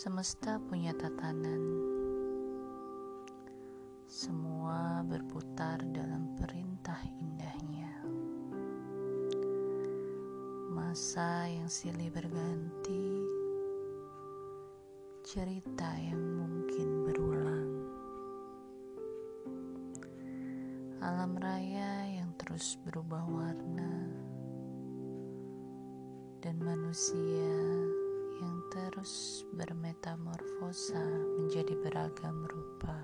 Semesta punya tatanan, semua berputar dalam perintah indahnya. Masa yang silih berganti, cerita yang mungkin berulang. Alam raya yang terus berubah warna, dan manusia bermetamorfosa menjadi beragam rupa.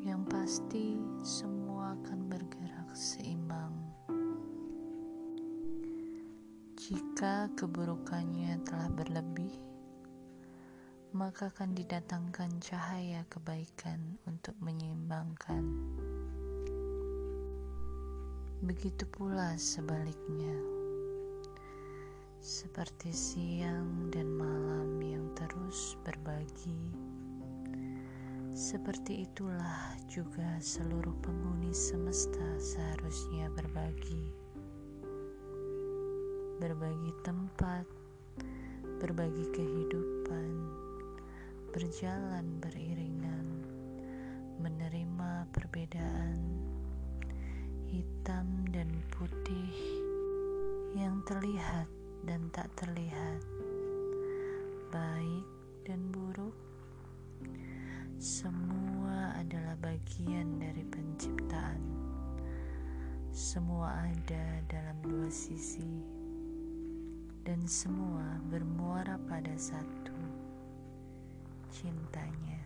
Yang pasti, semua akan bergerak seimbang. Jika keburukannya telah berlebih, maka akan didatangkan cahaya kebaikan untuk menyeimbangkan. Begitu pula sebaliknya, seperti siang dan malam yang terus berbagi. Seperti itulah juga seluruh penghuni semesta seharusnya berbagi, berbagi tempat, berbagi kehidupan, berjalan beriringan, menerima perbedaan hitam dan putih yang terlihat dan tak terlihat, baik dan buruk semua adalah bagian dari penciptaan. Semua ada dalam dua sisi, dan semua bermuara pada satu cintanya.